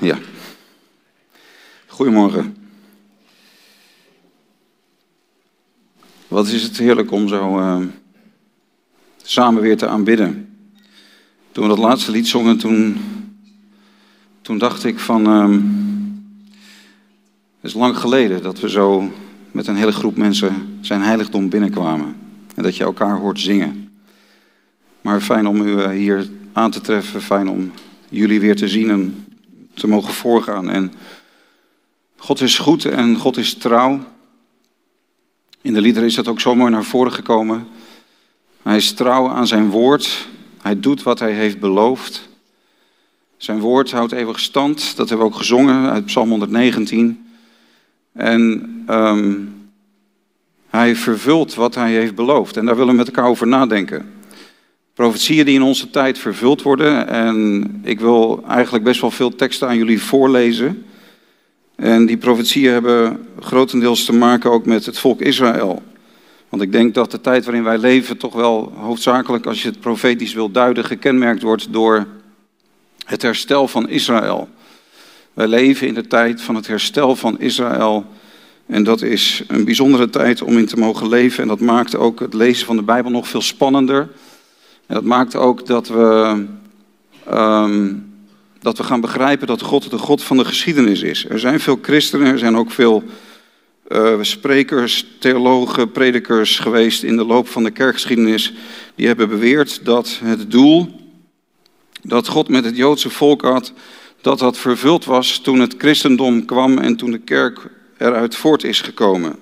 Ja. Goedemorgen. Wat is het heerlijk om zo uh, samen weer te aanbidden. Toen we dat laatste lied zongen, toen, toen dacht ik van... Uh, het is lang geleden dat we zo met een hele groep mensen zijn heiligdom binnenkwamen. En dat je elkaar hoort zingen. Maar fijn om u hier aan te treffen, fijn om jullie weer te zien en te mogen voorgaan. En God is goed en God is trouw. In de liederen is dat ook zo mooi naar voren gekomen. Hij is trouw aan zijn woord. Hij doet wat hij heeft beloofd. Zijn woord houdt eeuwig stand. Dat hebben we ook gezongen uit Psalm 119. En um, hij vervult wat hij heeft beloofd. En daar willen we met elkaar over nadenken. Profetieën die in onze tijd vervuld worden. En ik wil eigenlijk best wel veel teksten aan jullie voorlezen. En die profetieën hebben grotendeels te maken ook met het volk Israël. Want ik denk dat de tijd waarin wij leven toch wel hoofdzakelijk, als je het profetisch wil duiden, gekenmerkt wordt door het herstel van Israël. Wij leven in de tijd van het herstel van Israël. En dat is een bijzondere tijd om in te mogen leven. En dat maakt ook het lezen van de Bijbel nog veel spannender. En dat maakt ook dat we, um, dat we gaan begrijpen dat God de God van de geschiedenis is. Er zijn veel christenen, er zijn ook veel uh, sprekers, theologen, predikers geweest in de loop van de kerkgeschiedenis. Die hebben beweerd dat het doel dat God met het Joodse volk had, dat dat vervuld was toen het christendom kwam en toen de kerk eruit voort is gekomen.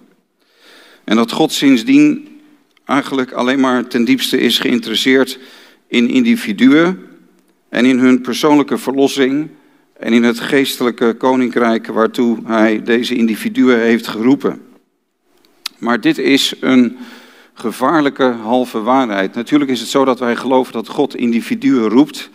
En dat God sindsdien eigenlijk alleen maar ten diepste is geïnteresseerd in individuen en in hun persoonlijke verlossing en in het geestelijke koninkrijk waartoe hij deze individuen heeft geroepen. Maar dit is een gevaarlijke halve waarheid. Natuurlijk is het zo dat wij geloven dat God individuen roept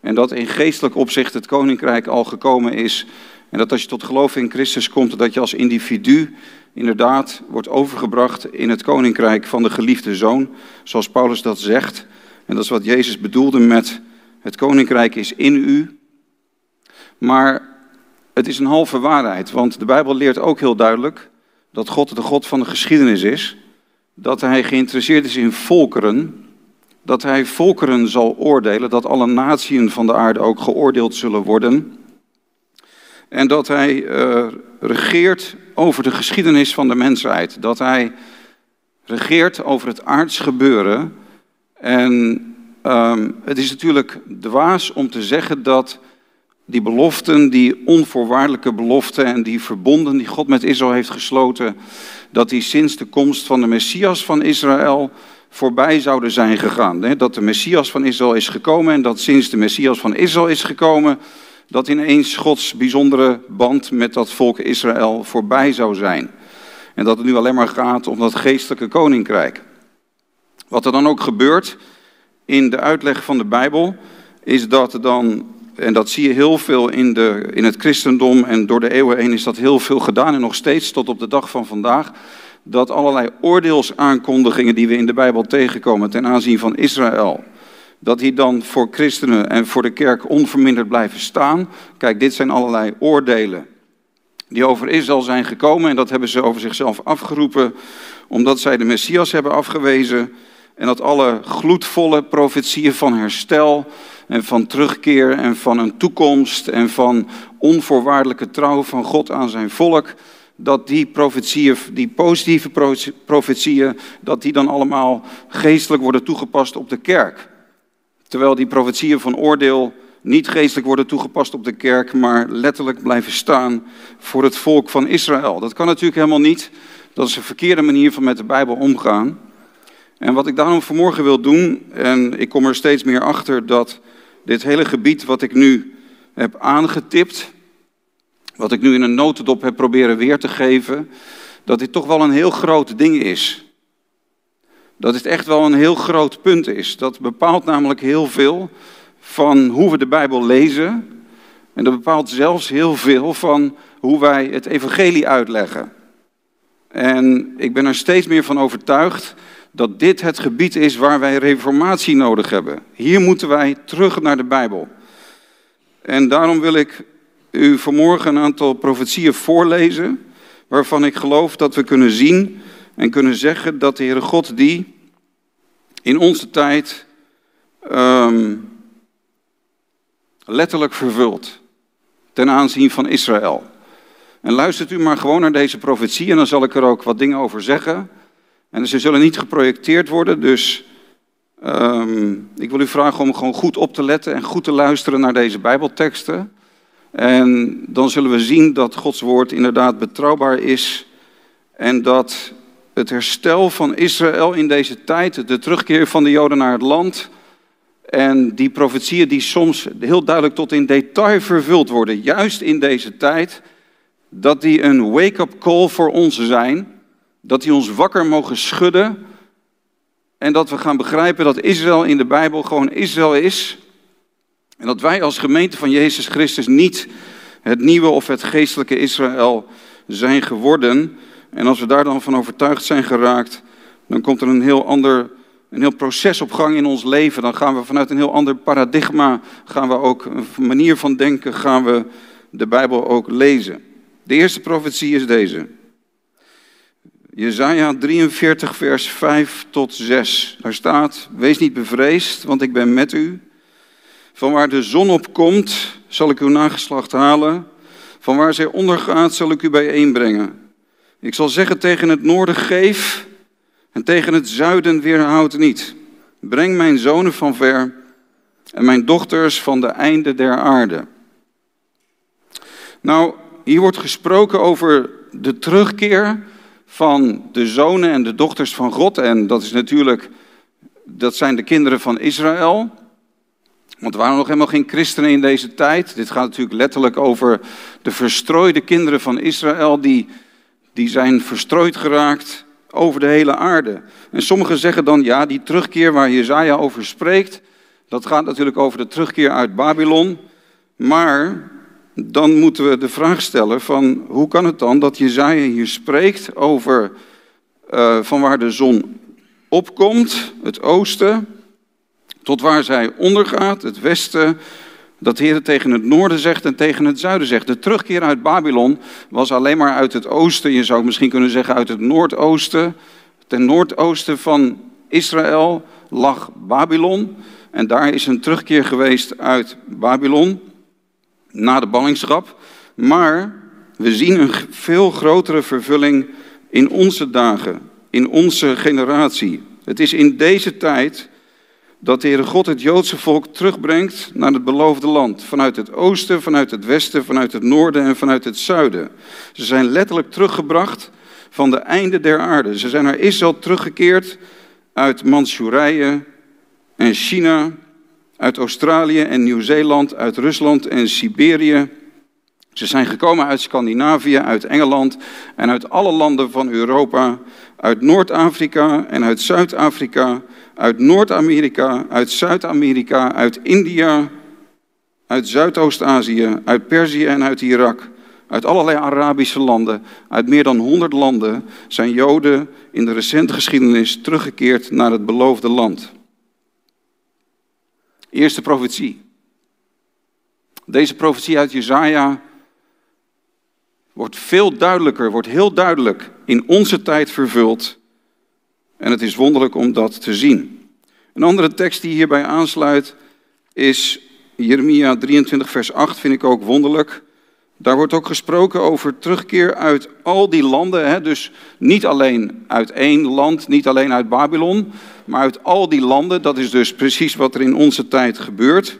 en dat in geestelijk opzicht het koninkrijk al gekomen is en dat als je tot geloof in Christus komt, dat je als individu inderdaad wordt overgebracht in het koninkrijk van de geliefde zoon, zoals Paulus dat zegt. En dat is wat Jezus bedoelde met het koninkrijk is in u. Maar het is een halve waarheid, want de Bijbel leert ook heel duidelijk dat God de God van de geschiedenis is, dat hij geïnteresseerd is in volkeren, dat hij volkeren zal oordelen, dat alle naties van de aarde ook geoordeeld zullen worden. En dat hij uh, regeert over de geschiedenis van de mensheid. Dat hij regeert over het aards gebeuren. En um, het is natuurlijk dwaas om te zeggen dat die beloften, die onvoorwaardelijke beloften en die verbonden die God met Israël heeft gesloten, dat die sinds de komst van de Messias van Israël voorbij zouden zijn gegaan. Dat de Messias van Israël is gekomen en dat sinds de Messias van Israël is gekomen, dat ineens Gods bijzondere band met dat volk Israël voorbij zou zijn. En dat het nu alleen maar gaat om dat geestelijke koninkrijk. Wat er dan ook gebeurt in de uitleg van de Bijbel, is dat dan, en dat zie je heel veel in, de, in het christendom en door de eeuwen heen is dat heel veel gedaan en nog steeds tot op de dag van vandaag, dat allerlei oordeelsaankondigingen die we in de Bijbel tegenkomen ten aanzien van Israël, dat die dan voor christenen en voor de kerk onverminderd blijven staan. Kijk, dit zijn allerlei oordelen die over Israël zijn gekomen en dat hebben ze over zichzelf afgeroepen omdat zij de Messias hebben afgewezen en dat alle gloedvolle profetieën van herstel en van terugkeer en van een toekomst en van onvoorwaardelijke trouw van God aan zijn volk, dat die profetieën, die positieve profetieën, dat die dan allemaal geestelijk worden toegepast op de kerk. Terwijl die profetieën van oordeel niet geestelijk worden toegepast op de kerk, maar letterlijk blijven staan voor het volk van Israël. Dat kan natuurlijk helemaal niet. Dat is een verkeerde manier van met de Bijbel omgaan. En wat ik daarom vanmorgen wil doen, en ik kom er steeds meer achter dat dit hele gebied wat ik nu heb aangetipt, wat ik nu in een notendop heb proberen weer te geven, dat dit toch wel een heel groot ding is dat het echt wel een heel groot punt is. Dat bepaalt namelijk heel veel van hoe we de Bijbel lezen. En dat bepaalt zelfs heel veel van hoe wij het evangelie uitleggen. En ik ben er steeds meer van overtuigd dat dit het gebied is waar wij reformatie nodig hebben. Hier moeten wij terug naar de Bijbel. En daarom wil ik u vanmorgen een aantal profetieën voorlezen, waarvan ik geloof dat we kunnen zien en kunnen zeggen dat de Heere God die in onze tijd ehm, letterlijk vervult ten aanzien van Israël. En luistert u maar gewoon naar deze profetie en dan zal ik er ook wat dingen over zeggen. En ze zullen niet geprojecteerd worden, dus ehm, ik wil u vragen om gewoon goed op te letten en goed te luisteren naar deze Bijbelteksten. En dan zullen we zien dat Gods woord inderdaad betrouwbaar is en dat het herstel van Israël in deze tijd, de terugkeer van de Joden naar het land en die profetieën die soms heel duidelijk tot in detail vervuld worden, juist in deze tijd, dat die een wake-up call voor ons zijn, dat die ons wakker mogen schudden en dat we gaan begrijpen dat Israël in de Bijbel gewoon Israël is en dat wij als gemeente van Jezus Christus niet het nieuwe of het geestelijke Israël zijn geworden. En als we daar dan van overtuigd zijn geraakt, dan komt er een heel ander een heel proces op gang in ons leven. Dan gaan we vanuit een heel ander paradigma, gaan we ook een manier van denken, gaan we de Bijbel ook lezen. De eerste profetie is deze. Jezaja 43, vers 5 tot 6. Daar staat, wees niet bevreesd, want ik ben met u. Van waar de zon op komt, zal ik uw nageslacht halen. Van waar zij ondergaat, zal ik u bijeenbrengen. Ik zal zeggen tegen het noorden, geef, en tegen het zuiden weerhoud niet. Breng mijn zonen van ver en mijn dochters van de einde der aarde. Nou, hier wordt gesproken over de terugkeer van de zonen en de dochters van God. En dat is natuurlijk, dat zijn de kinderen van Israël. Want er waren nog helemaal geen christenen in deze tijd. Dit gaat natuurlijk letterlijk over de verstrooide kinderen van Israël, die, die zijn verstrooid geraakt over de hele aarde. En sommigen zeggen dan, ja, die terugkeer waar Jezaja over spreekt, dat gaat natuurlijk over de terugkeer uit Babylon. Maar dan moeten we de vraag stellen van, hoe kan het dan dat Jezaja hier spreekt over uh, van waar de zon opkomt, het oosten, tot waar zij ondergaat, het westen, dat de Heer tegen het noorden zegt en tegen het zuiden zegt. De terugkeer uit Babylon was alleen maar uit het oosten, je zou misschien kunnen zeggen uit het noordoosten. Ten noordoosten van Israël lag Babylon. En daar is een terugkeer geweest uit Babylon na de ballingschap. Maar we zien een veel grotere vervulling in onze dagen, in onze generatie. Het is in deze tijd dat de Heere God het Joodse volk terugbrengt naar het beloofde land. Vanuit het oosten, vanuit het westen, vanuit het noorden en vanuit het zuiden. Ze zijn letterlijk teruggebracht van de einde der aarde. Ze zijn naar Israël teruggekeerd uit Manchurije en China, uit Australië en Nieuw-Zeeland, uit Rusland en Siberië. Ze zijn gekomen uit Scandinavië, uit Engeland en uit alle landen van Europa, uit Noord-Afrika en uit Zuid-Afrika, uit Noord-Amerika, uit Zuid-Amerika, uit India, uit Zuidoost-Azië, uit Perzië en uit Irak. Uit allerlei Arabische landen, uit meer dan 100 landen, zijn Joden in de recente geschiedenis teruggekeerd naar het beloofde land. Eerste profetie. Deze profetie uit Jezaja wordt veel duidelijker, wordt heel duidelijk in onze tijd vervuld. En het is wonderlijk om dat te zien. Een andere tekst die hierbij aansluit is Jeremia 23, vers 8, vind ik ook wonderlijk. Daar wordt ook gesproken over terugkeer uit al die landen. Hè? Dus niet alleen uit één land, niet alleen uit Babylon, maar uit al die landen. Dat is dus precies wat er in onze tijd gebeurt.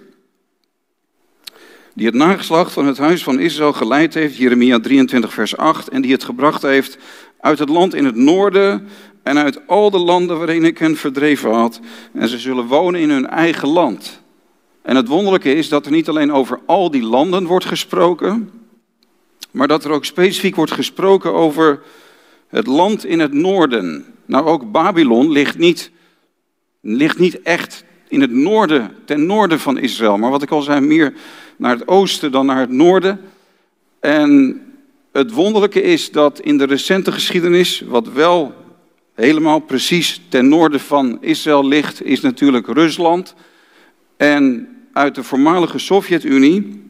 Die het nageslacht van het huis van Israël geleid heeft, Jeremia 23, vers 8. En die het gebracht heeft uit het land in het noorden en uit al de landen waarin ik hen verdreven had. En ze zullen wonen in hun eigen land. En het wonderlijke is dat er niet alleen over al die landen wordt gesproken, maar dat er ook specifiek wordt gesproken over het land in het noorden. Nou, ook Babylon ligt niet, ligt niet echt in het noorden, ten noorden van Israël, maar wat ik al zei, meer naar het oosten dan naar het noorden. En het wonderlijke is dat in de recente geschiedenis, wat wel helemaal precies ten noorden van Israël ligt, is natuurlijk Rusland. En uit de voormalige Sovjet-Unie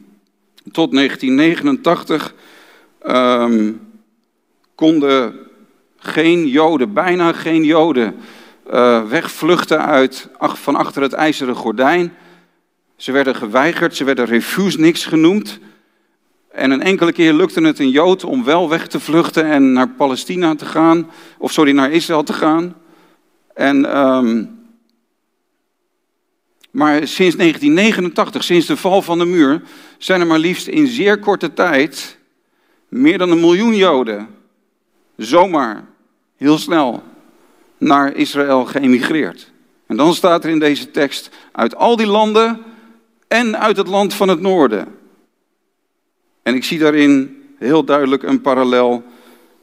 tot 1989 ehm, konden geen Joden, bijna geen Joden, uh, wegvluchten uit, van achter het ijzeren gordijn. Ze werden geweigerd, ze werden refuseniks genoemd. En een enkele keer lukte het een Jood om wel weg te vluchten en naar Palestina te gaan, of sorry, naar Israël te gaan. En, um, maar sinds 1989, sinds de val van de muur, zijn er maar liefst in zeer korte tijd meer dan een miljoen Joden zomaar, heel snel, naar Israël geëmigreerd. En dan staat er in deze tekst, uit al die landen en uit het land van het noorden. En ik zie daarin heel duidelijk een parallel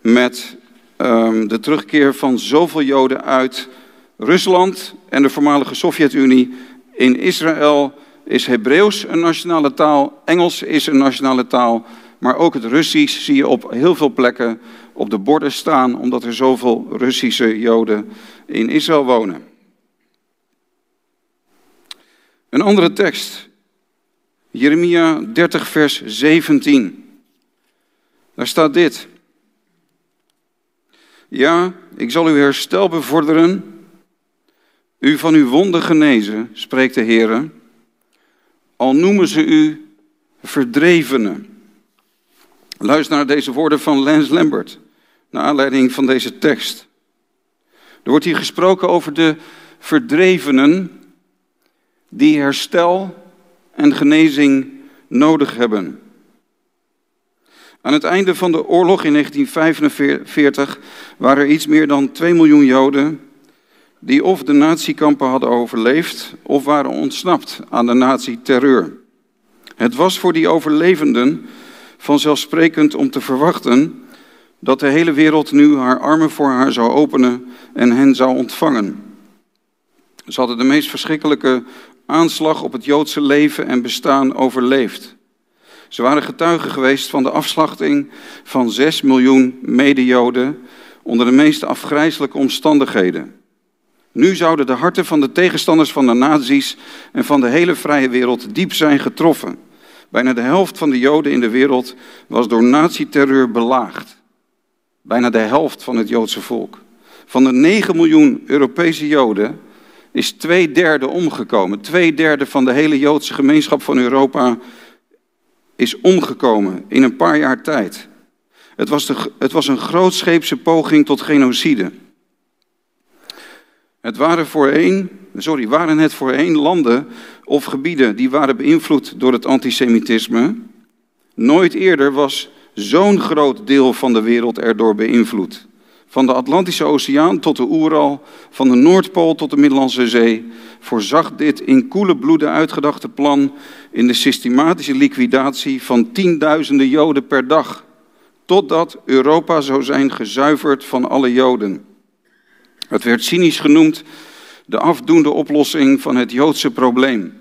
met um, de terugkeer van zoveel Joden uit Rusland en de voormalige Sovjet-Unie. In Israël is Hebreeuws een nationale taal, Engels is een nationale taal, maar ook het Russisch zie je op heel veel plekken op de borden staan, omdat er zoveel Russische Joden in Israël wonen. Een andere tekst, Jeremia 30, vers 17. Daar staat dit. Ja, ik zal uw herstel bevorderen, u van uw wonden genezen, spreekt de Heer, al noemen ze u verdrevenen. Luister naar deze woorden van Lance Lambert, naar aanleiding van deze tekst. Er wordt hier gesproken over de verdrevenen die herstel en genezing nodig hebben. Aan het einde van de oorlog in 1945 waren er iets meer dan 2 miljoen Joden die of de natiekampen hadden overleefd of waren ontsnapt aan de nazi-terreur. Het was voor die overlevenden vanzelfsprekend om te verwachten dat de hele wereld nu haar armen voor haar zou openen en hen zou ontvangen. Ze hadden de meest verschrikkelijke aanslag op het Joodse leven en bestaan overleefd. Ze waren getuigen geweest van de afslachting van 6 miljoen mede-Joden onder de meest afgrijzelijke omstandigheden. Nu zouden de harten van de tegenstanders van de nazi's en van de hele vrije wereld diep zijn getroffen. Bijna de helft van de Joden in de wereld was door nazi-terreur belaagd. Bijna de helft van het Joodse volk. Van de 9 miljoen Europese Joden is twee derde omgekomen. Twee derde van de hele Joodse gemeenschap van Europa is omgekomen in een paar jaar tijd. Het was, de, het was een grootscheepse poging tot genocide. Het waren voorheen, sorry, waren het voorheen landen of gebieden die waren beïnvloed door het antisemitisme. Nooit eerder was zo'n groot deel van de wereld erdoor beïnvloed. Van de Atlantische Oceaan tot de Oeral, van de Noordpool tot de Middellandse Zee, voorzag dit in koele bloeden uitgedachte plan in de systematische liquidatie van tienduizenden Joden per dag, totdat Europa zou zijn gezuiverd van alle Joden. Het werd cynisch genoemd de afdoende oplossing van het Joodse probleem.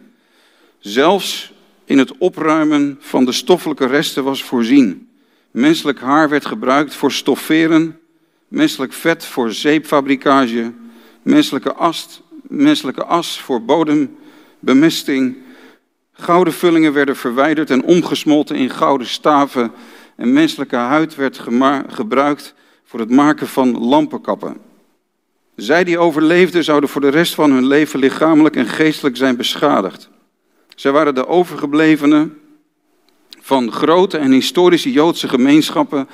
Zelfs in het opruimen van de stoffelijke resten was voorzien. Menselijk haar werd gebruikt voor stofferen, menselijk vet voor zeepfabrikage, menselijke as, menselijke as voor bodembemesting. Gouden vullingen werden verwijderd en omgesmolten in gouden staven en menselijke huid werd gebruikt voor het maken van lampenkappen. Zij die overleefden zouden voor de rest van hun leven lichamelijk en geestelijk zijn beschadigd. Zij waren de overgeblevenen van grote en historische Joodse gemeenschappen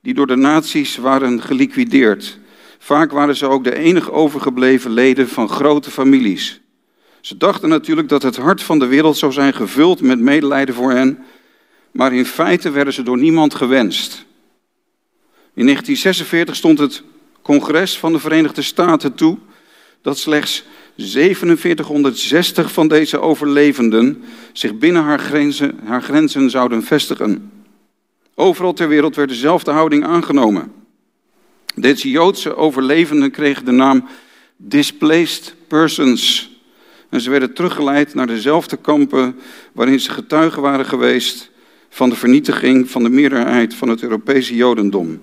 die door de nazi's waren geliquideerd. Vaak waren ze ook de enige overgebleven leden van grote families. Ze dachten natuurlijk dat het hart van de wereld zou zijn gevuld met medelijden voor hen, maar in feite werden ze door niemand gewenst. In 1946 stond het congres van de Verenigde Staten toe dat slechts 4760 van deze overlevenden zich binnen haar grenzen, haar grenzen zouden vestigen. Overal ter wereld werd dezelfde houding aangenomen. Deze Joodse overlevenden kregen de naam displaced persons. En ze werden teruggeleid naar dezelfde kampen waarin ze getuigen waren geweest van de vernietiging van de meerderheid van het Europese Jodendom.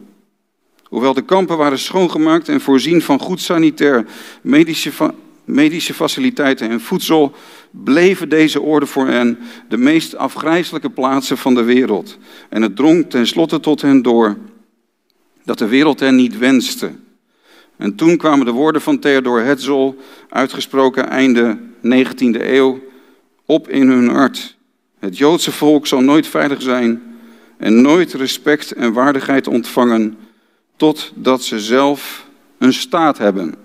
Hoewel de kampen waren schoongemaakt en voorzien van goed sanitair medische, medische faciliteiten en voedsel, bleven deze orde voor hen de meest afgrijzelijke plaatsen van de wereld. En het drong tenslotte tot hen door dat de wereld hen niet wenste. En toen kwamen de woorden van Theodor Herzl, uitgesproken einde 19e eeuw, op in hun hart. Het Joodse volk zal nooit veilig zijn en nooit respect en waardigheid ontvangen totdat ze zelf een staat hebben.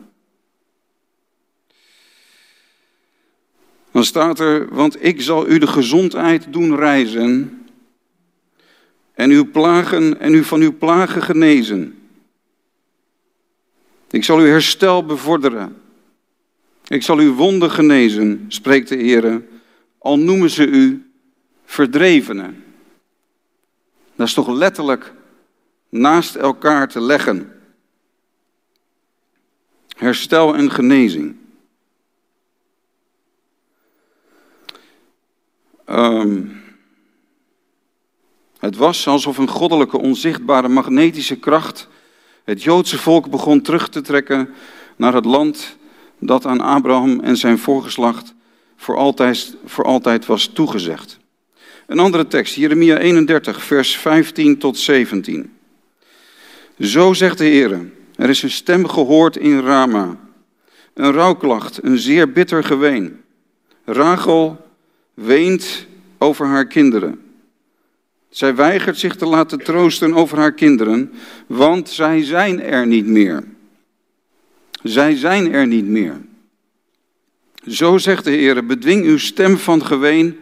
Dan staat er, want ik zal u de gezondheid doen reizen en uw plagen en u van uw plagen genezen. Ik zal uw herstel bevorderen. Ik zal uw wonden genezen, spreekt de Heer, al noemen ze u verdrevenen. Dat is toch letterlijk naast elkaar te leggen. Herstel en genezing. Um, het was alsof een goddelijke, onzichtbare, magnetische kracht het Joodse volk begon terug te trekken naar het land dat aan Abraham en zijn voorgeslacht voor altijd, voor altijd was toegezegd. Een andere tekst, Jeremia 31, vers 15 tot 17. Zo zegt de Heer, er is een stem gehoord in Rama, een rouwklacht, een zeer bitter geween. Rachel weent over haar kinderen. Zij weigert zich te laten troosten over haar kinderen, want zij zijn er niet meer. Zij zijn er niet meer. Zo zegt de Heer, bedwing uw stem van geween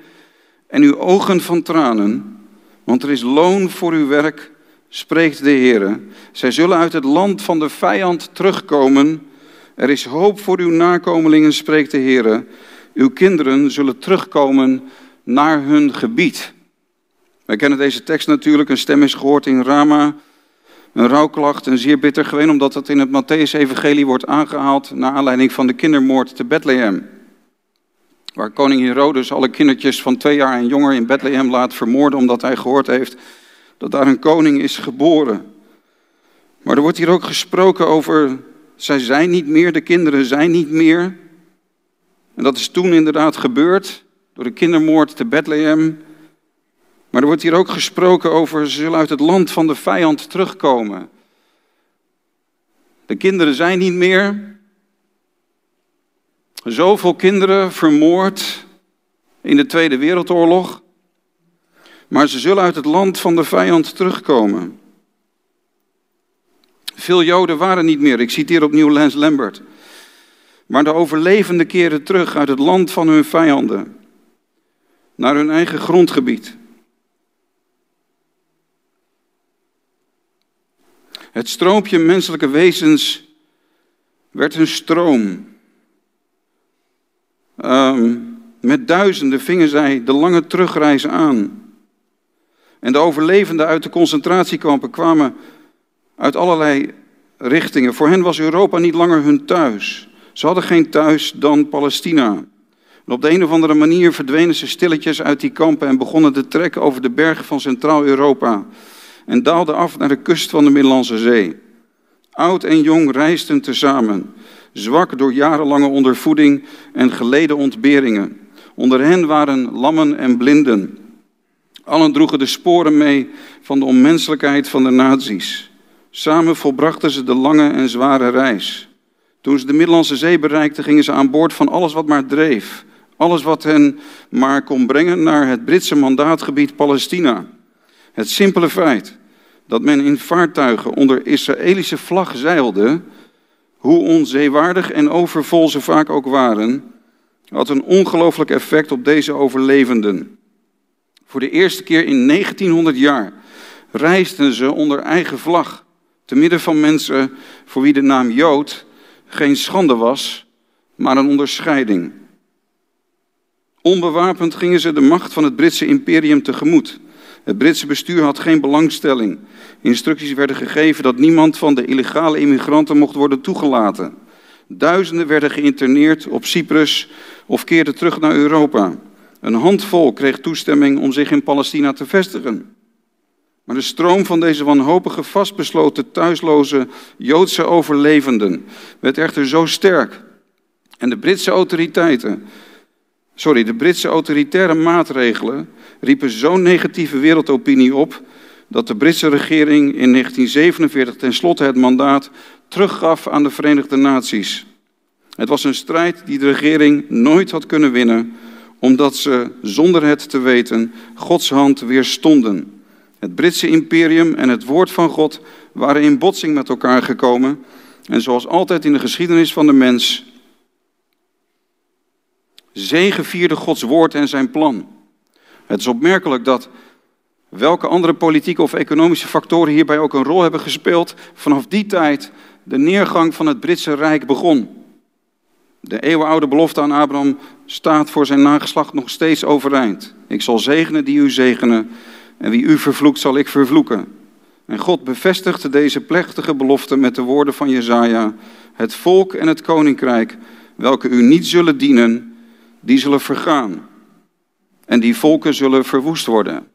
en uw ogen van tranen, want er is loon voor uw werk, spreekt de Heer. Zij zullen uit het land van de vijand terugkomen. Er is hoop voor uw nakomelingen, spreekt de Heer. Uw kinderen zullen terugkomen naar hun gebied. Wij kennen deze tekst natuurlijk. Een stem is gehoord in Rama. Een rouwklacht, een zeer bitter geween, omdat het in het Matthäus-evangelie wordt aangehaald naar aanleiding van de kindermoord te Bethlehem. Waar koning Herodes alle kindertjes van twee jaar en jonger in Bethlehem laat vermoorden, omdat hij gehoord heeft dat daar een koning is geboren. Maar er wordt hier ook gesproken over, zij zijn niet meer, de kinderen zijn niet meer. En dat is toen inderdaad gebeurd, door de kindermoord te Bethlehem. Maar er wordt hier ook gesproken over, ze zullen uit het land van de vijand terugkomen. De kinderen zijn niet meer. Zoveel kinderen vermoord in de Tweede Wereldoorlog. Maar ze zullen uit het land van de vijand terugkomen. Veel Joden waren niet meer. Ik citeer opnieuw Lens Lambert. Maar de overlevenden keren terug uit het land van hun vijanden. Naar hun eigen grondgebied. Het stroompje menselijke wezens werd een stroom. Ehm, met duizenden vingen zij de lange terugreis aan. En de overlevenden uit de concentratiekampen kwamen uit allerlei richtingen. Voor hen was Europa niet langer hun thuis. Ze hadden geen thuis dan Palestina. En op de een of andere manier verdwenen ze stilletjes uit die kampen en begonnen te trekken over de bergen van Centraal-Europa en daalden af naar de kust van de Middellandse Zee. Oud en jong reisden tezamen, zwak door jarenlange ondervoeding en geleden ontberingen. Onder hen waren lammen en blinden. Allen droegen de sporen mee van de onmenselijkheid van de nazi's. Samen volbrachten ze de lange en zware reis. Toen ze de Middellandse Zee bereikten, gingen ze aan boord van alles wat maar dreef. Alles wat hen maar kon brengen naar het Britse mandaatgebied Palestina. Het simpele feit dat men in vaartuigen onder Israëlische vlag zeilde, hoe onzeewaardig en overvol ze vaak ook waren, had een ongelooflijk effect op deze overlevenden. Voor de eerste keer in 1900 jaar reisden ze onder eigen vlag, te midden van mensen voor wie de naam Jood geen schande was, maar een onderscheiding. Onbewapend gingen ze de macht van het Britse imperium tegemoet. Het Britse bestuur had geen belangstelling. Instructies werden gegeven dat niemand van de illegale immigranten mocht worden toegelaten. Duizenden werden geïnterneerd op Cyprus of keerden terug naar Europa. Een handvol kreeg toestemming om zich in Palestina te vestigen. Maar de stroom van deze wanhopige, vastbesloten, thuisloze Joodse overlevenden werd echter zo sterk En de Britse autoriteiten, sorry, de Britse autoritaire maatregelen riepen zo'n negatieve wereldopinie op dat de Britse regering in 1947 tenslotte het mandaat teruggaf aan de Verenigde Naties. Het was een strijd die de regering nooit had kunnen winnen, omdat ze zonder het te weten Gods hand weerstonden. Het Britse imperium en het woord van God waren in botsing met elkaar gekomen. En zoals altijd in de geschiedenis van de mens, zegevierde Gods woord en zijn plan. Het is opmerkelijk dat welke andere politieke of economische factoren hierbij ook een rol hebben gespeeld, vanaf die tijd de neergang van het Britse Rijk begon. De eeuwenoude belofte aan Abraham staat voor zijn nageslacht nog steeds overeind. Ik zal zegenen die u zegenen en wie u vervloekt zal ik vervloeken. En God bevestigde deze plechtige belofte met de woorden van Jezaja. Het volk en het koninkrijk, welke u niet zullen dienen, die zullen vergaan. En die volken zullen verwoest worden.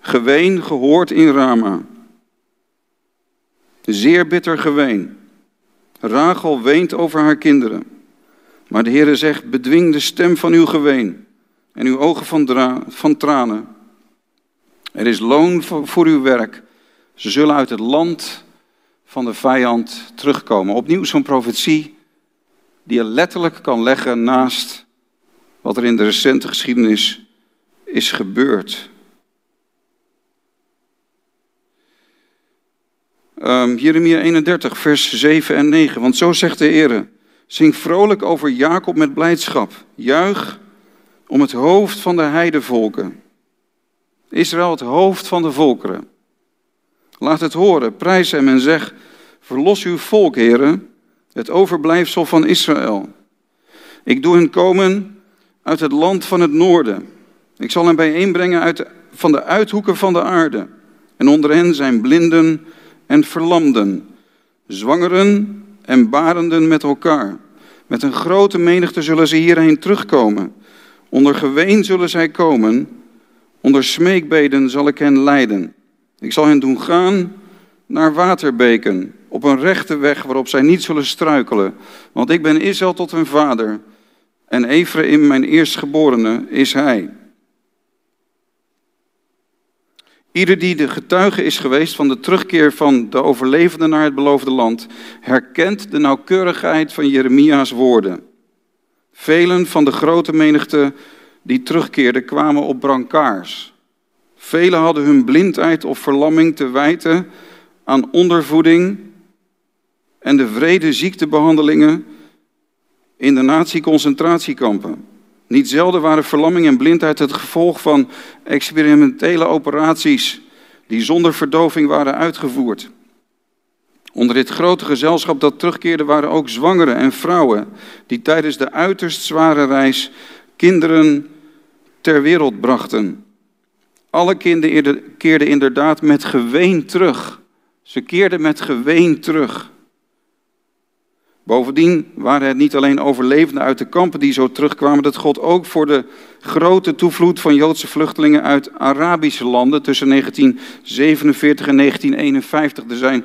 Geween gehoord in Rama. Zeer bitter geween. Rachel weent over haar kinderen. Maar de Heere zegt, bedwing de stem van uw geween en uw ogen van, van tranen. Er is loon voor, voor uw werk. Ze zullen uit het land van de vijand terugkomen. Opnieuw zo'n profetie die je letterlijk kan leggen naast wat er in de recente geschiedenis is gebeurd. Um, Jeremia 31, vers 7 en 9. Want zo zegt de Heer: Zing vrolijk over Jacob met blijdschap. Juich om het hoofd van de heidevolken. Israël, het hoofd van de volkeren. Laat het horen, prijs hem en zeg: Verlos uw volk, heren, het overblijfsel van Israël. Ik doe hen komen uit het land van het noorden. Ik zal hen bijeenbrengen uit, van de uithoeken van de aarde. En onder hen zijn blinden en verlamden, zwangeren en barenden met elkaar. Met een grote menigte zullen ze hierheen terugkomen. Onder geween zullen zij komen, onder smeekbeden zal ik hen leiden. Ik zal hen doen gaan naar waterbeken, op een rechte weg waarop zij niet zullen struikelen. Want ik ben Israël tot hun vader, en Ephraim, mijn eerstgeborene, is hij. Ieder die de getuige is geweest van de terugkeer van de overlevenden naar het beloofde land, herkent de nauwkeurigheid van Jeremia's woorden. Velen van de grote menigte die terugkeerden kwamen op brancards. Velen hadden hun blindheid of verlamming te wijten aan ondervoeding en de vrede ziektebehandelingen in de nazi-concentratiekampen. Niet zelden waren verlamming en blindheid het gevolg van experimentele operaties die zonder verdoving waren uitgevoerd. Onder dit grote gezelschap dat terugkeerde waren ook zwangeren en vrouwen die tijdens de uiterst zware reis kinderen ter wereld brachten. Alle kinderen keerden inderdaad met geween terug. Ze keerden met geween terug. Bovendien waren het niet alleen overlevenden uit de kampen die zo terugkwamen, dat God ook voor de grote toevloed van Joodse vluchtelingen uit Arabische landen tussen 1947 en 1951. Er zijn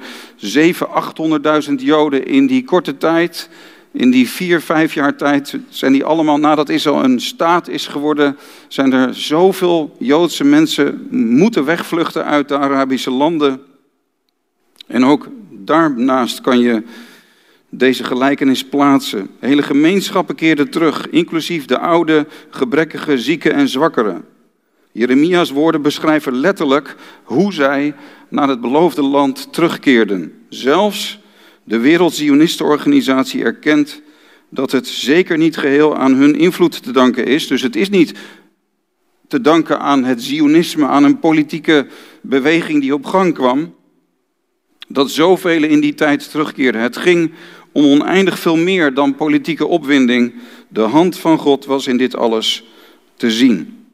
700.000, 800.000 Joden in die korte tijd, in die vier, vijf jaar tijd, zijn die allemaal, nadat Israël een staat is geworden, zijn er zoveel Joodse mensen moeten wegvluchten uit de Arabische landen. En ook daarnaast kan je deze gelijkenis plaatsen. Hele gemeenschappen keerden terug, inclusief de oude, gebrekkige, zieken en zwakkeren. Jeremia's woorden beschrijven letterlijk hoe zij naar het beloofde land terugkeerden. Zelfs de Wereldzionistenorganisatie erkent dat het zeker niet geheel aan hun invloed te danken is. Dus het is niet te danken aan het Zionisme, aan een politieke beweging die op gang kwam, dat zoveel in die tijd terugkeerden. Het ging om oneindig veel meer dan politieke opwinding. De hand van God was in dit alles te zien.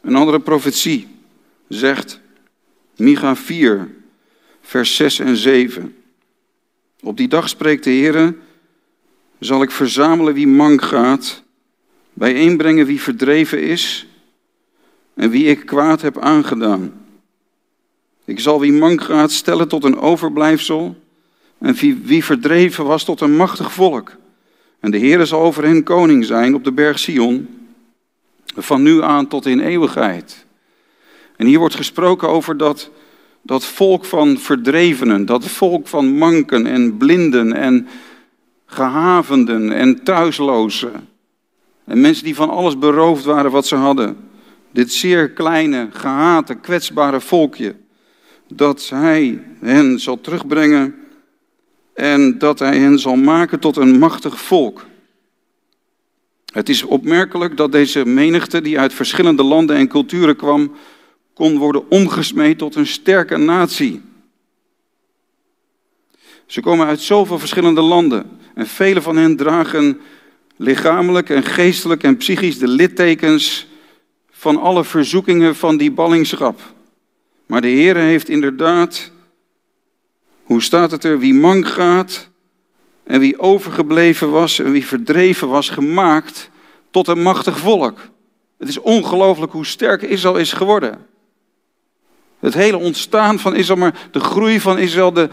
Een andere profetie zegt, Micha 4, vers 6 en 7. Op die dag spreekt de Heer, zal ik verzamelen wie mank gaat, bijeenbrengen wie verdreven is en wie ik kwaad heb aangedaan. Ik zal wie mank gaat stellen tot een overblijfsel. En wie, verdreven was tot een machtig volk. En de Heere zal over hen koning zijn op de berg Sion. Van nu aan tot in eeuwigheid. En hier wordt gesproken over dat, dat volk van verdrevenen. Dat volk van manken en blinden en gehavenden en thuislozen. En mensen die van alles beroofd waren wat ze hadden. Dit zeer kleine, gehate, kwetsbare volkje. Dat hij hen zal terugbrengen en dat hij hen zal maken tot een machtig volk. Het is opmerkelijk dat deze menigte, die uit verschillende landen en culturen kwam, kon worden omgesmeed tot een sterke natie. Ze komen uit zoveel verschillende landen en vele van hen dragen lichamelijk en geestelijk en psychisch de littekens van alle verzoekingen van die ballingschap. Maar de Heer heeft inderdaad, hoe staat het er, wie mank gaat en wie overgebleven was en wie verdreven was, gemaakt tot een machtig volk. Het is ongelooflijk hoe sterk Israël is geworden. Het hele ontstaan van Israël, maar de groei van Israël, de,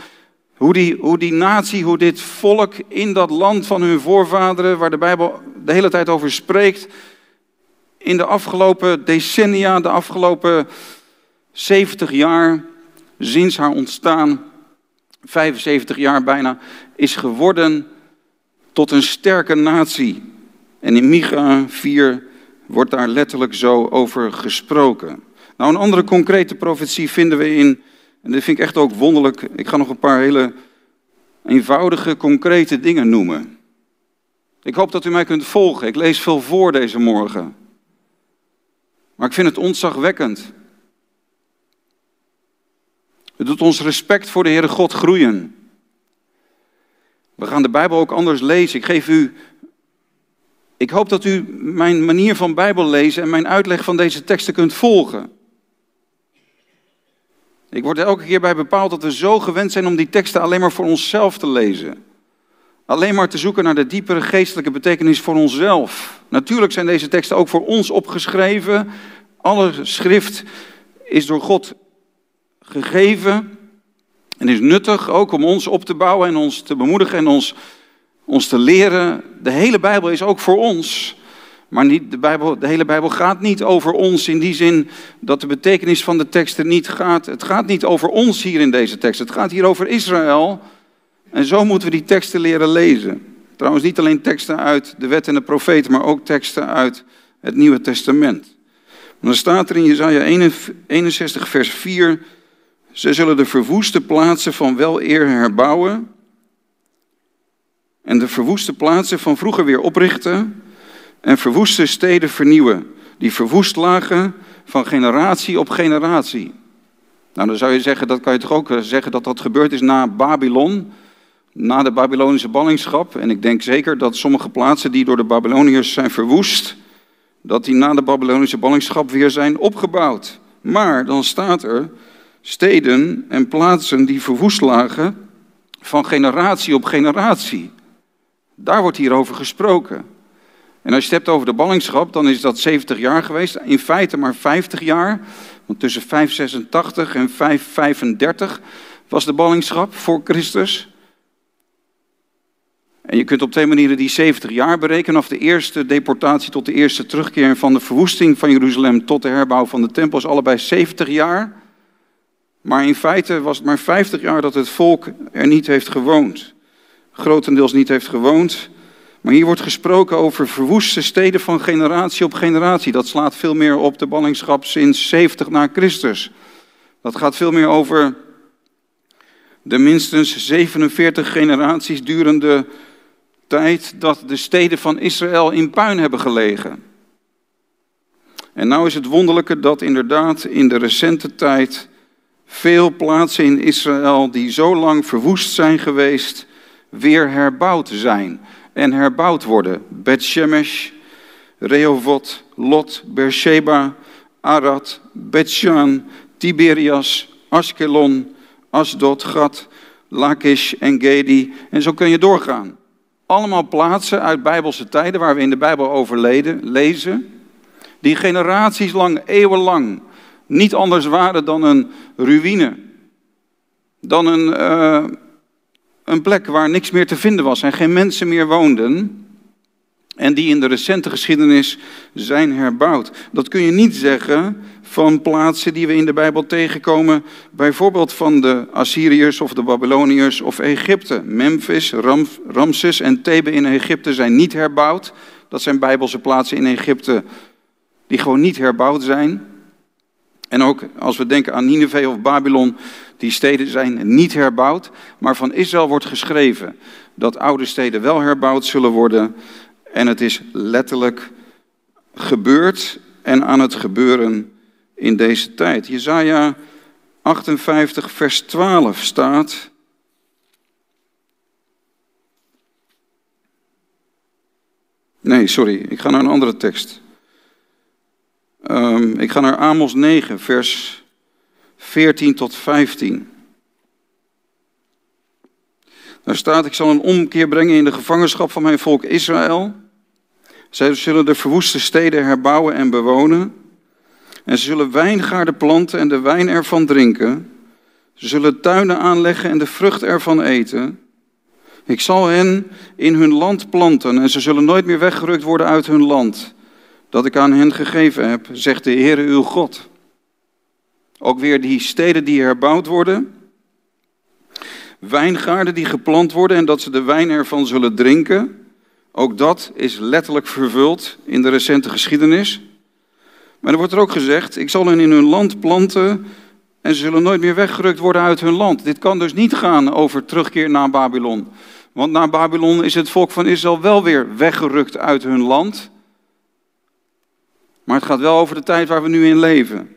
hoe, die, hoe die natie, hoe dit volk in dat land van hun voorvaderen, waar de Bijbel de hele tijd over spreekt, in de afgelopen decennia, de afgelopen 70 jaar, sinds haar ontstaan, 75 jaar bijna, is geworden tot een sterke natie. En in Micha 4 wordt daar letterlijk zo over gesproken. Nou, een andere concrete profetie vinden we in, en dit vind ik echt ook wonderlijk, ik ga nog een paar hele eenvoudige, concrete dingen noemen. Ik hoop dat u mij kunt volgen. Ik lees veel voor deze morgen. Maar ik vind het ontzagwekkend. Het doet ons respect voor de Heere God groeien. We gaan de Bijbel ook anders lezen. Ik geef u. Ik hoop dat u mijn manier van Bijbel lezen en mijn uitleg van deze teksten kunt volgen. Ik word er elke keer bij bepaald dat we zo gewend zijn om die teksten alleen maar voor onszelf te lezen. Alleen maar te zoeken naar de diepere geestelijke betekenis voor onszelf. Natuurlijk zijn deze teksten ook voor ons opgeschreven. Alle schrift is door God gegeven en is nuttig ook om ons op te bouwen en ons te bemoedigen en ons, ons te leren. De hele Bijbel is ook voor ons. Maar niet, de, Bijbel, de hele Bijbel gaat niet over ons in die zin dat de betekenis van de teksten niet gaat. Het gaat niet over ons hier in deze tekst. Het gaat hier over Israël. En zo moeten we die teksten leren lezen. Trouwens, niet alleen teksten uit de wet en de profeten, maar ook teksten uit het Nieuwe Testament. dan staat er in Jezaja 61, vers 4. Ze zullen de verwoeste plaatsen van wel eer herbouwen. En de verwoeste plaatsen van vroeger weer oprichten en verwoeste steden vernieuwen, die verwoest lagen van generatie op generatie. Nou, dan zou je zeggen, dat kan je toch ook eh, zeggen dat dat gebeurd is na Babylon, na de Babylonische ballingschap. En ik denk zeker dat sommige plaatsen die door de Babyloniërs zijn verwoest, dat die na de Babylonische ballingschap weer zijn opgebouwd. Maar dan staat er steden en plaatsen die verwoest lagen van generatie op generatie. Daar wordt hier over gesproken. En als je het hebt over de ballingschap, dan is dat 70 jaar geweest. In feite maar 50 jaar. Want tussen 586 en 535 was de ballingschap voor Christus. En je kunt op twee manieren die 70 jaar berekenen. Of de eerste deportatie tot de eerste terugkeer van de verwoesting van Jeruzalem tot de herbouw van de tempel is allebei 70 jaar. Maar in feite was het maar 50 jaar dat het volk er niet heeft gewoond. Grotendeels niet heeft gewoond. Maar hier wordt gesproken over verwoeste steden van generatie op generatie. Dat slaat veel meer op de ballingschap sinds 70 na Christus. Dat gaat veel meer over de minstens 47 generaties durende tijd dat de steden van Israël in puin hebben gelegen. En nou is het wonderlijke dat inderdaad in de recente tijd veel plaatsen in Israël die zo lang verwoest zijn geweest, weer herbouwd zijn en herbouwd worden. Bet-Shemesh, Rehovot, Lot, Beersheba, Arad, Bet-Shan, Tiberias, Ashkelon, Asdod, Gat, Lakish en Gedi. En zo kun je doorgaan. Allemaal plaatsen uit Bijbelse tijden waar we in de Bijbel over lezen. Die generaties lang, eeuwenlang niet anders waren dan een ruïne. dan een, eh, een plek waar niks meer te vinden was en geen mensen meer woonden. En die in de recente geschiedenis zijn herbouwd. Dat kun je niet zeggen van plaatsen die we in de Bijbel tegenkomen, bijvoorbeeld van de Assyriërs of de Babyloniërs of Egypte. Memphis, Ram, Ramses en Thebe in Egypte zijn niet herbouwd. Dat zijn Bijbelse plaatsen in Egypte die gewoon niet herbouwd zijn. En ook als we denken aan Nineveh of Babylon, die steden zijn niet herbouwd. Maar van Israël wordt geschreven dat oude steden wel herbouwd zullen worden. En het is letterlijk gebeurd en aan het gebeuren in deze tijd. Jezaja 58, vers 12 staat. Nee, sorry, ik ga naar een andere tekst. Um, ik ga naar Amos 9, vers 14 tot 15. Daar staat: Ik zal een omkeer brengen in de gevangenschap van mijn volk Israël. Zij zullen de verwoeste steden herbouwen en bewonen. En ze zullen wijngaarden planten en de wijn ervan drinken. Ze zullen tuinen aanleggen en de vrucht ervan eten. Ik zal hen in hun land planten en ze zullen nooit meer weggerukt worden uit hun land dat ik aan hen gegeven heb, zegt de Heere uw God. Ook weer die steden die herbouwd worden, wijngaarden die geplant worden en dat ze de wijn ervan zullen drinken. Ook dat is letterlijk vervuld in de recente geschiedenis. Maar er wordt er ook gezegd, ik zal hen in hun land planten en ze zullen nooit meer weggerukt worden uit hun land. Dit kan dus niet gaan over terugkeer naar Babylon. Want na Babylon is het volk van Israël wel weer weggerukt uit hun land. Maar het gaat wel over de tijd waar we nu in leven.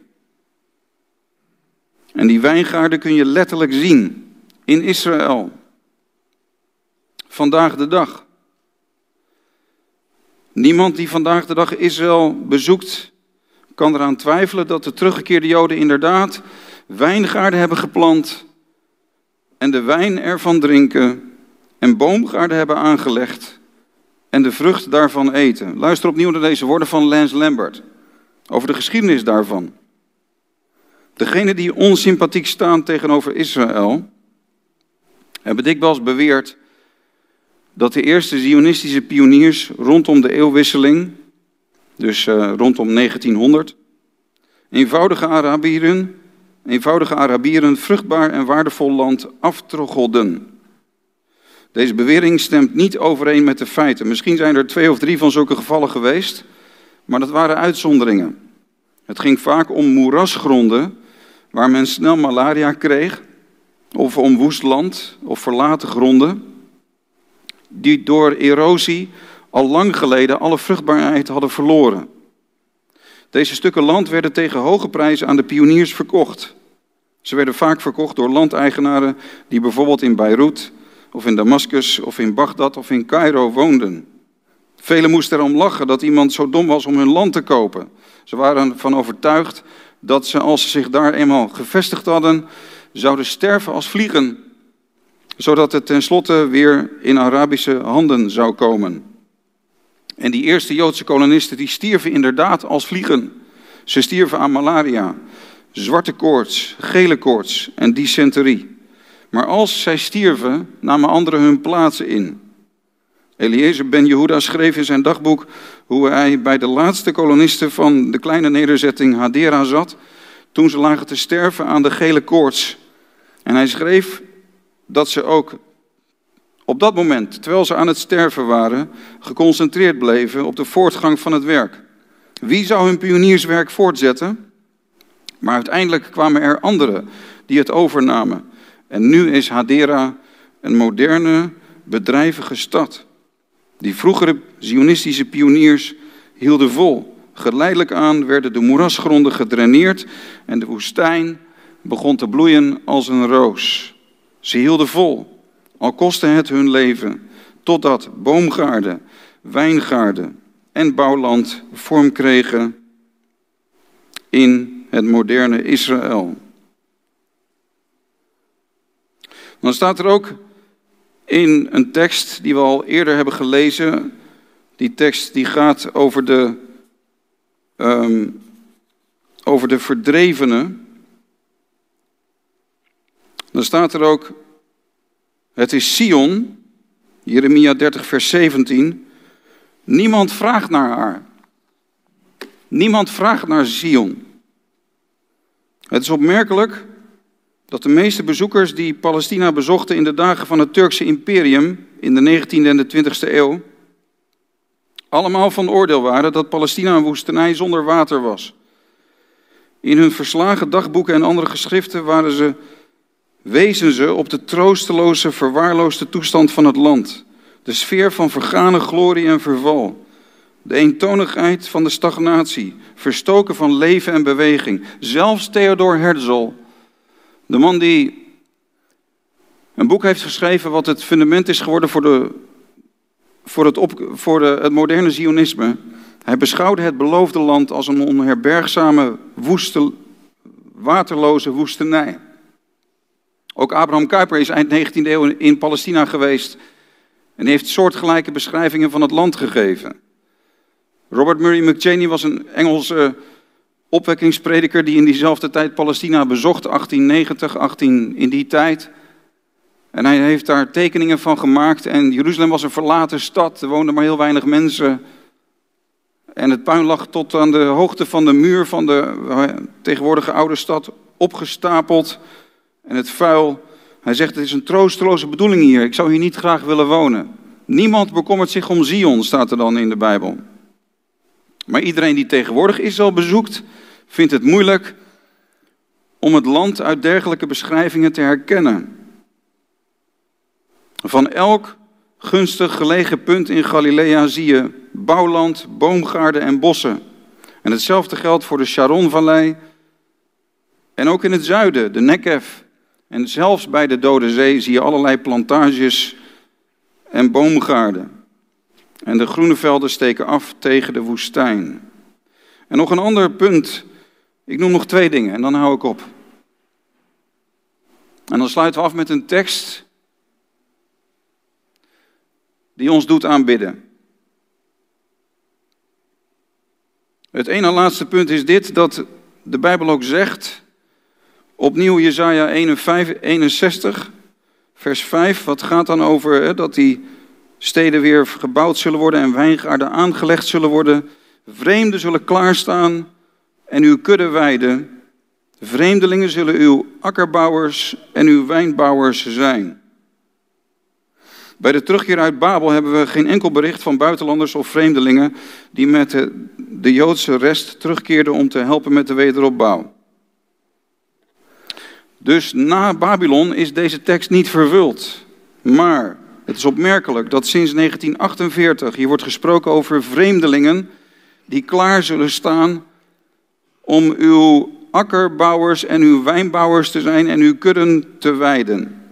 En die wijngaarden kun je letterlijk zien in Israël. Vandaag de dag. Niemand die vandaag de dag Israël bezoekt, kan eraan twijfelen dat de teruggekeerde Joden inderdaad wijngaarden hebben geplant en de wijn ervan drinken en boomgaarden hebben aangelegd en de vrucht daarvan eten. Luister opnieuw naar deze woorden van Lance Lambert over de geschiedenis daarvan. Degenen die onsympathiek staan tegenover Israël hebben dikwijls beweerd dat de eerste Zionistische pioniers rondom de eeuwwisseling, dus uh, rondom 1900, eenvoudige Arabieren, eenvoudige Arabieren vruchtbaar en waardevol land aftroggelden. Deze bewering stemt niet overeen met de feiten. Misschien zijn er twee of drie van zulke gevallen geweest, maar dat waren uitzonderingen. Het ging vaak om moerasgronden waar men snel malaria kreeg, of om woest land of verlaten gronden, die door erosie al lang geleden alle vruchtbaarheid hadden verloren. Deze stukken land werden tegen hoge prijzen aan de pioniers verkocht. Ze werden vaak verkocht door landeigenaren die bijvoorbeeld in Beirut of in Damascus of in Bagdad of in Cairo woonden. Velen moesten erom lachen dat iemand zo dom was om hun land te kopen. Ze waren ervan overtuigd dat ze, als ze zich daar eenmaal gevestigd hadden, zouden sterven als vliegen, zodat het tenslotte weer in Arabische handen zou komen. En die eerste Joodse kolonisten die stierven inderdaad als vliegen. Ze stierven aan malaria, zwarte koorts, gele koorts en dysenterie. Maar als zij stierven, namen anderen hun plaatsen in. Eliezer ben Jehuda schreef in zijn dagboek hoe hij bij de laatste kolonisten van de kleine nederzetting Hadera zat, toen ze lagen te sterven aan de gele koorts. En hij schreef dat ze ook op dat moment, terwijl ze aan het sterven waren, geconcentreerd bleven op de voortgang van het werk. Wie zou hun pionierswerk voortzetten? Maar uiteindelijk kwamen er anderen die het overnamen. En nu is Hadera een moderne, bedrijvige stad. Die vroegere Zionistische pioniers hielden vol. Geleidelijk aan werden de moerasgronden gedraineerd en de woestijn begon te bloeien als een roos. Ze hielden vol, al kostte het hun leven, totdat boomgaarden, wijngaarden en bouwland vorm kregen in het moderne Israël. Dan staat er ook in een tekst die we al eerder hebben gelezen. Die tekst die gaat over de, um, over de verdrevenen. Dan staat er ook, het is Sion, Jeremia 30, vers 17. Niemand vraagt naar haar. Niemand vraagt naar Sion. Het is opmerkelijk dat de meeste bezoekers die Palestina bezochten in de dagen van het Turkse imperium in de 19e en de 20e eeuw, allemaal van oordeel waren dat Palestina een woestenij zonder water was. In hun verslagen dagboeken en andere geschriften waren ze, wezen ze op de troosteloze, verwaarloosde toestand van het land. De sfeer van vergane glorie en verval. De eentonigheid van de stagnatie, verstoken van leven en beweging. Zelfs Theodor Herzl, de man die een boek heeft geschreven wat het fundament is geworden voor, de, voor, het, op, voor de, het moderne Zionisme. Hij beschouwde het beloofde land als een onherbergzame, woeste, waterloze woestenij. Ook Abraham Kuyper is eind 19e eeuw in Palestina geweest en heeft soortgelijke beschrijvingen van het land gegeven. Robert Murray McChaney was een Engelse opwekkingsprediker die in diezelfde tijd Palestina bezocht, 1890, 18 in die tijd. En hij heeft daar tekeningen van gemaakt en Jeruzalem was een verlaten stad, er woonden maar heel weinig mensen. En het puin lag tot aan de hoogte van de muur van de tegenwoordige oude stad opgestapeld. En het vuil, hij zegt het is een troosteloze bedoeling hier, ik zou hier niet graag willen wonen. Niemand bekommert zich om Zion, staat er dan in de Bijbel. Maar iedereen die tegenwoordig Israël bezoekt, vindt het moeilijk om het land uit dergelijke beschrijvingen te herkennen. Van elk gunstig gelegen punt in Galilea zie je bouwland, boomgaarden en bossen. En hetzelfde geldt voor de Sharonvallei. En ook in het zuiden, de Negev. En zelfs bij de Dode Zee zie je allerlei plantages en boomgaarden. En de groene velden steken af tegen de woestijn. En nog een ander punt. Ik noem nog twee dingen en dan hou ik op. En dan sluiten we af met een tekst die ons doet aanbidden. Het ene laatste punt is dit, dat de Bijbel ook zegt, opnieuw Jezaja 61, vers 5, wat gaat dan over hè, dat die steden weer gebouwd zullen worden en wijngaarden aangelegd zullen worden. Vreemden zullen klaarstaan en uw kudde weiden. Vreemdelingen zullen uw akkerbouwers en uw wijnbouwers zijn. Bij de terugkeer uit Babel hebben we geen enkel bericht van buitenlanders of vreemdelingen die met de, de Joodse rest terugkeerden om te helpen met de wederopbouw. Dus na Babylon is deze tekst niet vervuld. Maar het is opmerkelijk dat sinds 1948 hier wordt gesproken over vreemdelingen die klaar zullen staan om uw akkerbouwers en uw wijnbouwers te zijn en uw kudden te wijden.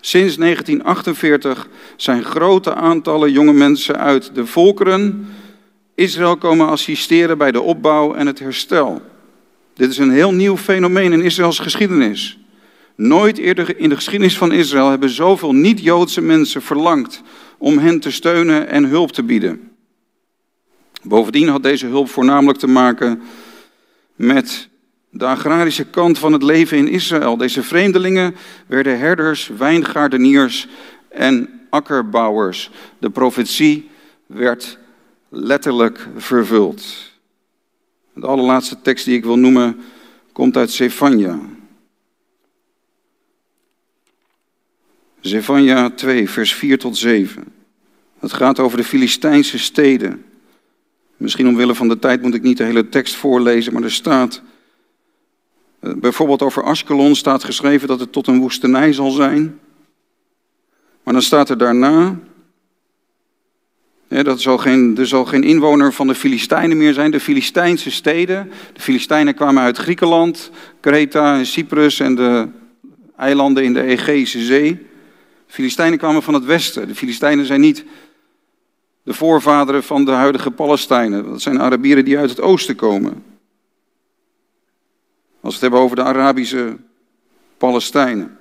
Sinds 1948 zijn grote aantallen jonge mensen uit de volkeren Israël komen assisteren bij de opbouw en het herstel. Dit is een heel nieuw fenomeen in Israëls geschiedenis. Nooit eerder in de geschiedenis van Israël hebben zoveel niet-Joodse mensen verlangd om hen te steunen en hulp te bieden. Bovendien had deze hulp voornamelijk te maken met de agrarische kant van het leven in Israël. Deze vreemdelingen werden herders, wijngaardeniers en akkerbouwers. De profetie werd letterlijk vervuld. De allerlaatste tekst die ik wil noemen komt uit Zefania. Zefania 2, vers 4 tot 7. Het gaat over de Filistijnse steden. Misschien omwille van de tijd moet ik niet de hele tekst voorlezen, maar er staat. Eh, bijvoorbeeld over Ashkelon staat geschreven dat het tot een woestenij zal zijn. Maar dan staat er daarna. dat geen, er zal geen inwoner van de Filistijnen meer zijn. De Filistijnse steden. De Filistijnen kwamen uit Griekenland, Kreta en Cyprus en de eilanden in de Egeïsche Zee. De Filistijnen kwamen van het westen. De Filistijnen zijn niet de voorvaderen van de huidige Palestijnen. Dat zijn Arabieren die uit het oosten komen. Als we het hebben over de Arabische Palestijnen.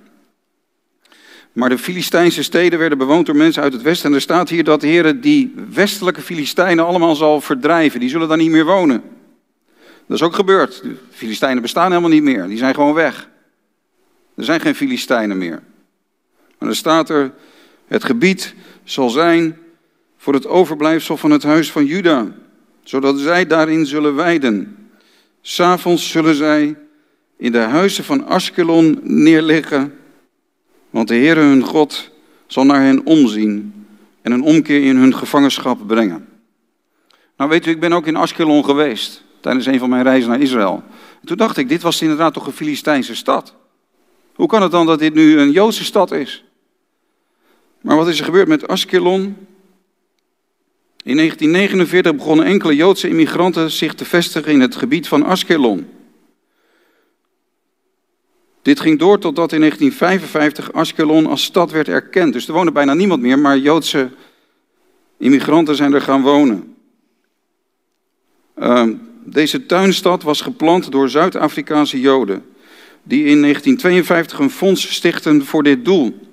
Maar de Filistijnse steden werden bewoond door mensen uit het westen. En er staat hier dat de Heer die westelijke Filistijnen allemaal zal verdrijven. Die zullen daar niet meer wonen. Dat is ook gebeurd. De Filistijnen bestaan helemaal niet meer. Die zijn gewoon weg. Er zijn geen Filistijnen meer. Maar dan staat er, het gebied zal zijn voor het overblijfsel van het huis van Juda, zodat zij daarin zullen weiden. S'avonds zullen zij in de huizen van Ashkelon neerliggen, want de Heere hun God zal naar hen omzien en een omkeer in hun gevangenschap brengen. Nou weet u, ik ben ook in Ashkelon geweest tijdens een van mijn reizen naar Israël. En toen dacht ik, dit was inderdaad toch een Filistijnse stad. Hoe kan het dan dat dit nu een Joodse stad is? Maar wat is er gebeurd met Ashkelon? In 1949 begonnen enkele Joodse immigranten zich te vestigen in het gebied van Ashkelon. Dit ging door totdat in 1955 Ashkelon als stad werd erkend. Dus er woonde bijna niemand meer, maar Joodse immigranten zijn er gaan wonen. Uh, deze tuinstad was geplant door Zuid-Afrikaanse Joden, die in 1952 een fonds stichten voor dit doel.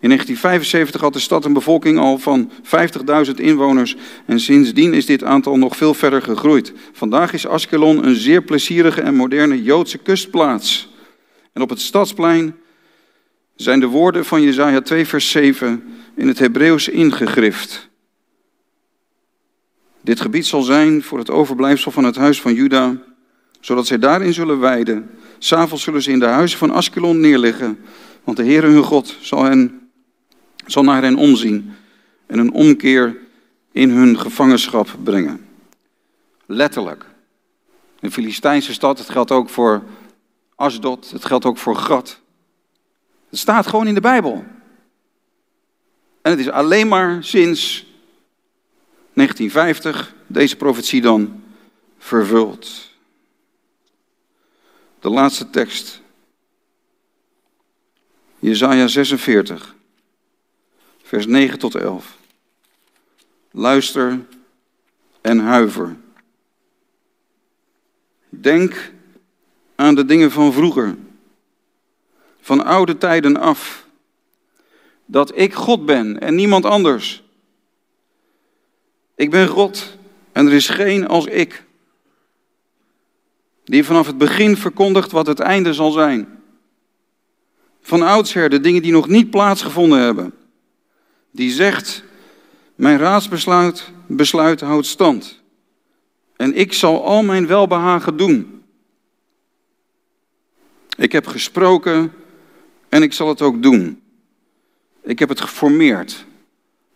In 1975 had de stad een bevolking al van 50.000 inwoners en sindsdien is dit aantal nog veel verder gegroeid. Vandaag is Ashkelon een zeer plezierige en moderne Joodse kustplaats. En op het stadsplein zijn de woorden van Jesaja 2 vers 7 in het Hebreeuws ingegrift. Dit gebied zal zijn voor het overblijfsel van het huis van Juda, zodat zij daarin zullen weiden. S'avonds zullen ze in de huizen van Askelon neerliggen, want de Heere hun God zal, hen, zal naar hen omzien en een omkeer in hun gevangenschap brengen. Letterlijk. Een Filistijnse stad, het geldt ook voor Asdod, het geldt ook voor Gat. Het staat gewoon in de Bijbel. En het is alleen maar sinds 1950 deze profetie dan vervuld. De laatste tekst. Jesaja 46, vers 9 tot 11. Luister en huiver. Denk aan de dingen van vroeger, van oude tijden af, dat ik God ben en niemand anders. Ik ben God en er is geen als ik, die vanaf het begin verkondigt wat het einde zal zijn. Van oudsher de dingen die nog niet plaatsgevonden hebben, die zegt, mijn raadsbesluit besluit houdt stand. En ik zal al mijn welbehagen doen. Ik heb gesproken en ik zal het ook doen. Ik heb het geformeerd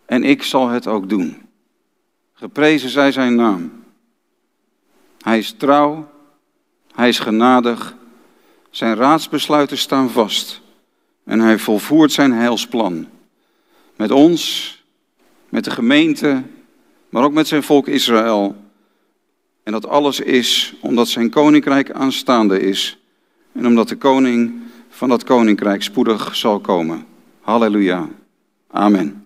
en ik zal het ook doen. Geprezen zij zijn naam. Hij is trouw, hij is genadig, zijn raadsbesluiten staan vast en hij volvoert zijn heilsplan. Met ons, met de gemeente, maar ook met zijn volk Israël. En dat alles is omdat zijn koninkrijk aanstaande is en omdat de koning van dat koninkrijk spoedig zal komen. Halleluja. Amen.